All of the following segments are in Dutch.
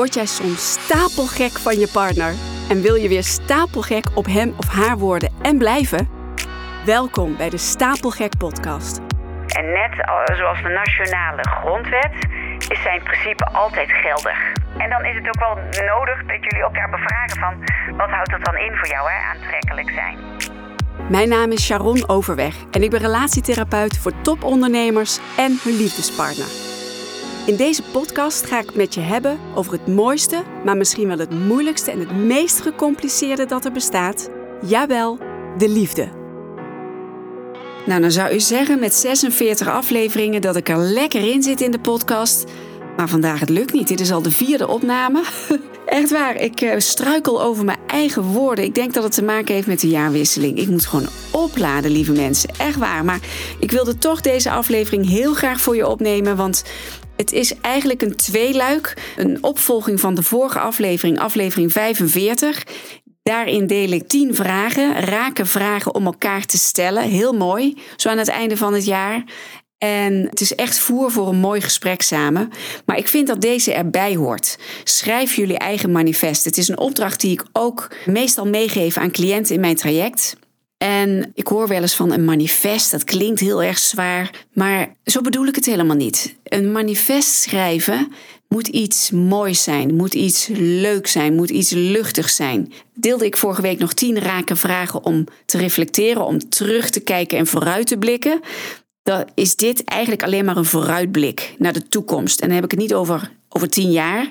Word jij soms stapelgek van je partner en wil je weer stapelgek op hem of haar worden en blijven? Welkom bij de Stapelgek Podcast. En net zoals de nationale grondwet is zijn principe altijd geldig. En dan is het ook wel nodig dat jullie elkaar bevragen van wat houdt dat dan in voor jou, hè? aantrekkelijk zijn. Mijn naam is Sharon Overweg en ik ben relatietherapeut voor topondernemers en hun liefdespartner. In deze podcast ga ik met je hebben over het mooiste, maar misschien wel het moeilijkste en het meest gecompliceerde dat er bestaat. Jawel, de liefde. Nou, dan zou u zeggen met 46 afleveringen dat ik er lekker in zit in de podcast. Maar vandaag het lukt niet. Dit is al de vierde opname. Echt waar, ik eh, struikel over mijn eigen woorden. Ik denk dat het te maken heeft met de jaarwisseling. Ik moet gewoon opladen, lieve mensen. Echt waar. Maar ik wilde toch deze aflevering heel graag voor je opnemen. Want het is eigenlijk een tweeluik, een opvolging van de vorige aflevering, aflevering 45. Daarin deel ik 10 vragen, raken vragen om elkaar te stellen. Heel mooi, zo aan het einde van het jaar. En het is echt voer voor een mooi gesprek samen. Maar ik vind dat deze erbij hoort. Schrijf jullie eigen manifest. Het is een opdracht die ik ook meestal meegeef aan cliënten in mijn traject. En ik hoor wel eens van een manifest, dat klinkt heel erg zwaar, maar zo bedoel ik het helemaal niet. Een manifest schrijven moet iets moois zijn, moet iets leuk zijn, moet iets luchtig zijn. Deelde ik vorige week nog tien rake vragen om te reflecteren, om terug te kijken en vooruit te blikken. Dan is dit eigenlijk alleen maar een vooruitblik naar de toekomst. En dan heb ik het niet over, over tien jaar,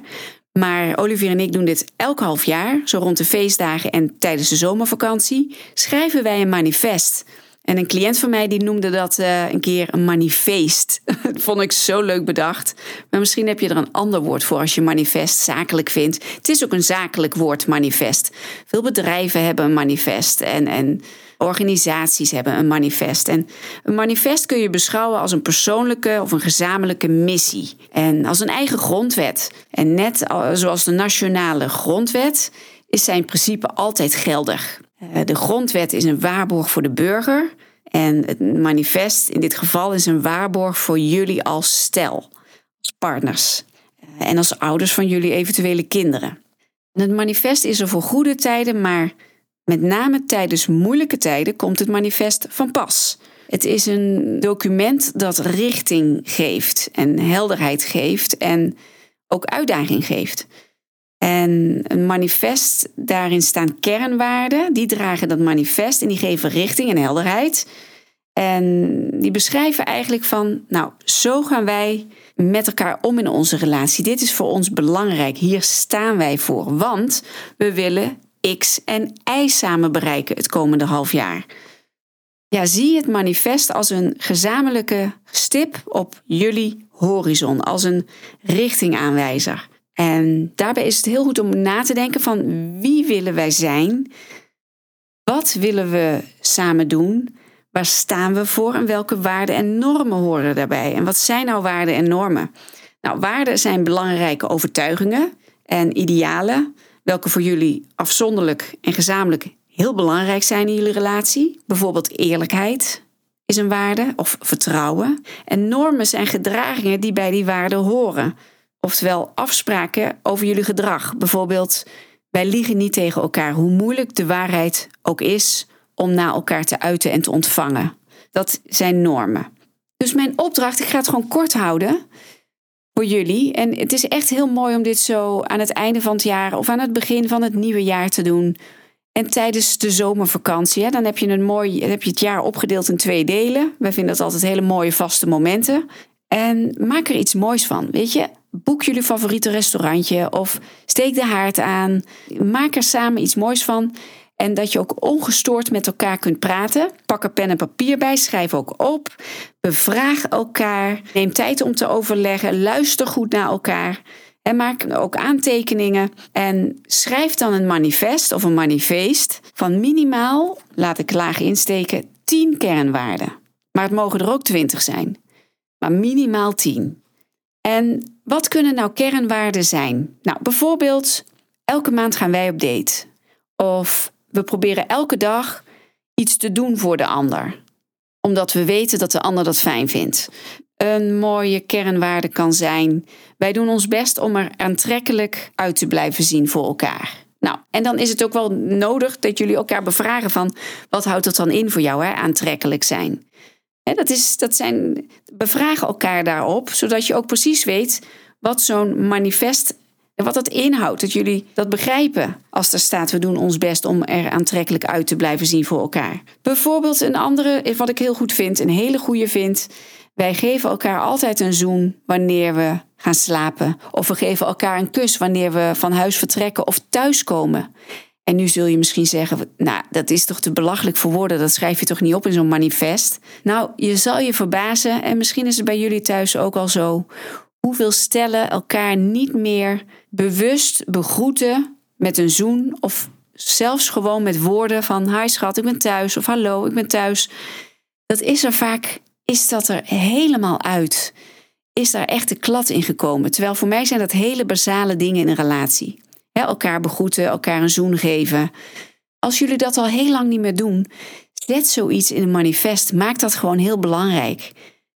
maar Olivier en ik doen dit elk half jaar, zo rond de feestdagen en tijdens de zomervakantie, schrijven wij een manifest. En een cliënt van mij die noemde dat uh, een keer een manifest. dat vond ik zo leuk bedacht. Maar misschien heb je er een ander woord voor als je manifest zakelijk vindt. Het is ook een zakelijk woord, manifest. Veel bedrijven hebben een manifest. En, en Organisaties hebben een manifest. En een manifest kun je beschouwen als een persoonlijke of een gezamenlijke missie. En als een eigen grondwet. En net zoals de nationale grondwet is zijn principe altijd geldig. Eh, de grondwet is een waarborg voor de burger. En het manifest in dit geval is een waarborg voor jullie als stel, als partners eh, en als ouders van jullie eventuele kinderen. En het manifest is er voor goede tijden, maar met name tijdens moeilijke tijden komt het manifest van pas. Het is een document dat richting geeft en helderheid geeft en ook uitdaging geeft. En een manifest, daarin staan kernwaarden, die dragen dat manifest en die geven richting en helderheid. En die beschrijven eigenlijk van, nou, zo gaan wij met elkaar om in onze relatie. Dit is voor ons belangrijk. Hier staan wij voor, want we willen X en Y samen bereiken het komende half jaar. Ja, zie het manifest als een gezamenlijke stip op jullie horizon, als een richtingaanwijzer. En daarbij is het heel goed om na te denken van wie willen wij zijn? Wat willen we samen doen? Waar staan we voor en welke waarden en normen horen daarbij? En wat zijn nou waarden en normen? Nou, waarden zijn belangrijke overtuigingen en idealen welke voor jullie afzonderlijk en gezamenlijk heel belangrijk zijn in jullie relatie. Bijvoorbeeld eerlijkheid is een waarde of vertrouwen. En normen zijn gedragingen die bij die waarden horen. Oftewel afspraken over jullie gedrag. Bijvoorbeeld, wij liegen niet tegen elkaar, hoe moeilijk de waarheid ook is om naar elkaar te uiten en te ontvangen. Dat zijn normen. Dus mijn opdracht, ik ga het gewoon kort houden voor jullie. En het is echt heel mooi om dit zo aan het einde van het jaar of aan het begin van het nieuwe jaar te doen. En tijdens de zomervakantie, hè, dan heb je, een mooi, heb je het jaar opgedeeld in twee delen. Wij vinden dat altijd hele mooie vaste momenten. En maak er iets moois van. Weet je, boek jullie favoriete restaurantje of steek de haard aan. Maak er samen iets moois van. En dat je ook ongestoord met elkaar kunt praten. Pak er pen en papier bij, schrijf ook op. Bevraag elkaar. Neem tijd om te overleggen. Luister goed naar elkaar. En maak ook aantekeningen. En schrijf dan een manifest of een manifest van minimaal, laat ik laag insteken, 10 kernwaarden. Maar het mogen er ook 20 zijn. Maar minimaal 10. En wat kunnen nou kernwaarden zijn? Nou, bijvoorbeeld, elke maand gaan wij op date. Of we proberen elke dag iets te doen voor de ander. Omdat we weten dat de ander dat fijn vindt. een mooie kernwaarde kan zijn. Wij doen ons best om er aantrekkelijk uit te blijven zien voor elkaar. Nou, en dan is het ook wel nodig dat jullie elkaar bevragen van wat houdt het dan in voor jou, hè? aantrekkelijk zijn. Hè, dat, is, dat zijn, bevragen elkaar daarop, zodat je ook precies weet wat zo'n manifest wat dat inhoudt, dat jullie dat begrijpen als er staat: we doen ons best om er aantrekkelijk uit te blijven zien voor elkaar. Bijvoorbeeld een andere, wat ik heel goed vind, een hele goede vind. Wij geven elkaar altijd een zoen wanneer we gaan slapen. Of we geven elkaar een kus wanneer we van huis vertrekken of thuiskomen. En nu zul je misschien zeggen: Nou, dat is toch te belachelijk voor woorden, dat schrijf je toch niet op in zo'n manifest? Nou, je zal je verbazen, en misschien is het bij jullie thuis ook al zo, hoeveel stellen elkaar niet meer bewust begroeten met een zoen of zelfs gewoon met woorden van hi schat, ik ben thuis of hallo, ik ben thuis. Dat is er vaak, is dat er helemaal uit. Is daar echt de klad in gekomen. Terwijl voor mij zijn dat hele basale dingen in een relatie. Elkaar begroeten, elkaar een zoen geven. Als jullie dat al heel lang niet meer doen, zet zoiets in een manifest. Maak dat gewoon heel belangrijk.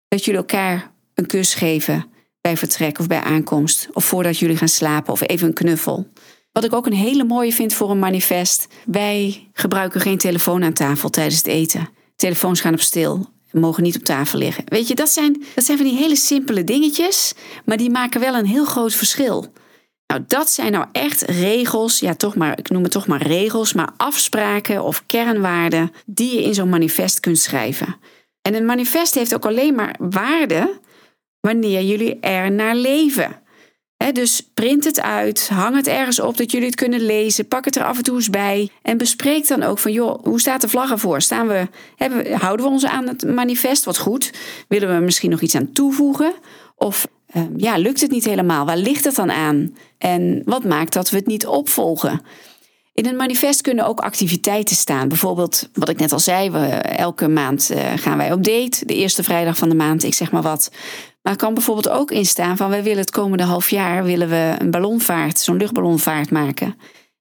Dat jullie elkaar een kus geven bij vertrek of bij aankomst. Of voordat jullie gaan slapen of even een knuffel. Wat ik ook een hele mooie vind voor een manifest. Wij gebruiken geen telefoon aan tafel tijdens het eten. Telefoons gaan op stil. Mogen niet op tafel liggen. Weet je, dat zijn, dat zijn van die hele simpele dingetjes. Maar die maken wel een heel groot verschil. Nou, dat zijn nou echt regels. Ja, toch maar, ik noem het toch maar regels. Maar afspraken of kernwaarden die je in zo'n manifest kunt schrijven. En een manifest heeft ook alleen maar waarde wanneer jullie er naar leven. dus print het uit, hang het ergens op dat jullie het kunnen lezen, pak het er af en toe eens bij en bespreek dan ook van joh, hoe staat de vlag ervoor? Staan we, hebben, houden we ons aan het manifest? Wat goed. Willen we misschien nog iets aan toevoegen? Of ehm, ja, lukt het niet helemaal? Waar ligt het dan aan? En wat maakt dat we het niet opvolgen? In een manifest kunnen ook activiteiten staan. Bijvoorbeeld, wat ik net al zei, we, elke maand uh, gaan wij op date. De eerste vrijdag van de maand, ik zeg maar wat. Maar kan bijvoorbeeld ook in staan van wij willen het komende half jaar willen we een ballonvaart, zo'n luchtballonvaart maken.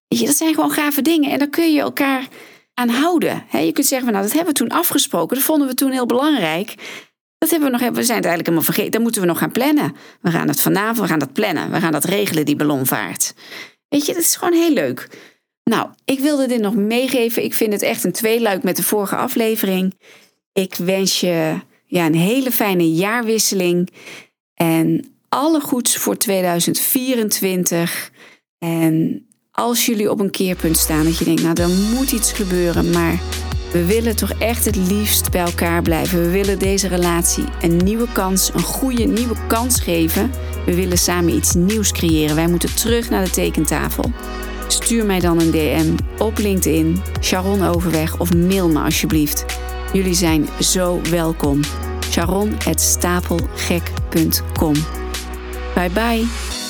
Weet je, dat zijn gewoon gave dingen. En dan kun je elkaar aan houden. je kunt zeggen, nou, dat hebben we toen afgesproken. Dat vonden we toen heel belangrijk. Dat hebben we nog, we zijn het eigenlijk helemaal vergeten. Dan moeten we nog gaan plannen. We gaan het vanavond, we gaan dat plannen. We gaan dat regelen, die ballonvaart. Weet je, dat is gewoon heel leuk. Nou, ik wilde dit nog meegeven. Ik vind het echt een tweeluik met de vorige aflevering. Ik wens je ja, een hele fijne jaarwisseling. En alle goeds voor 2024. En als jullie op een keerpunt staan dat je denkt, nou, er moet iets gebeuren, maar we willen toch echt het liefst bij elkaar blijven. We willen deze relatie een nieuwe kans, een goede nieuwe kans geven. We willen samen iets nieuws creëren. Wij moeten terug naar de tekentafel. Stuur mij dan een DM op LinkedIn, Sharon Overweg of mail me alsjeblieft. Jullie zijn zo welkom. Sharon.stapelgek.com Bye bye.